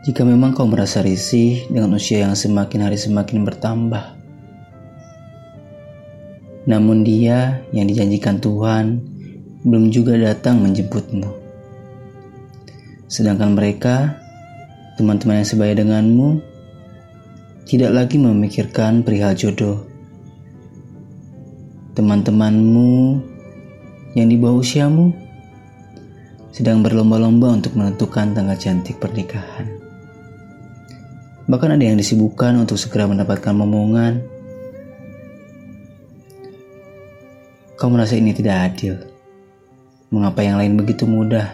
Jika memang kau merasa risih dengan usia yang semakin hari semakin bertambah, namun dia yang dijanjikan Tuhan belum juga datang menjemputmu. Sedangkan mereka, teman-teman yang sebaya denganmu, tidak lagi memikirkan perihal jodoh. Teman-temanmu yang di bawah usiamu sedang berlomba-lomba untuk menentukan tanggal cantik pernikahan. Bahkan ada yang disibukkan untuk segera mendapatkan momongan. Kau merasa ini tidak adil. Mengapa yang lain begitu mudah?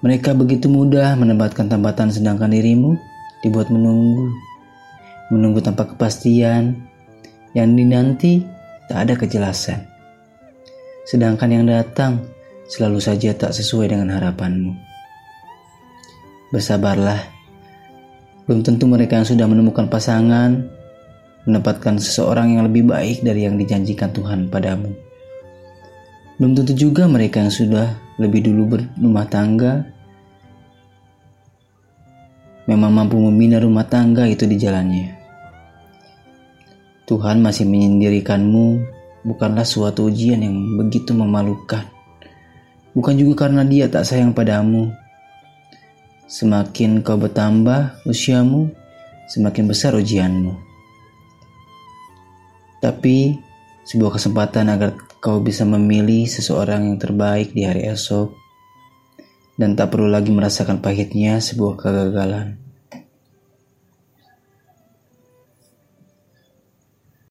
Mereka begitu mudah mendapatkan tambatan sedangkan dirimu dibuat menunggu. Menunggu tanpa kepastian. Yang dinanti tak ada kejelasan. Sedangkan yang datang selalu saja tak sesuai dengan harapanmu. Bersabarlah. Belum tentu mereka yang sudah menemukan pasangan mendapatkan seseorang yang lebih baik dari yang dijanjikan Tuhan padamu. Belum tentu juga mereka yang sudah lebih dulu berumah tangga memang mampu membina rumah tangga itu di jalannya. Tuhan masih menyendirikanmu bukanlah suatu ujian yang begitu memalukan. Bukan juga karena dia tak sayang padamu, Semakin kau bertambah usiamu, semakin besar ujianmu. Tapi, sebuah kesempatan agar kau bisa memilih seseorang yang terbaik di hari esok, dan tak perlu lagi merasakan pahitnya sebuah kegagalan.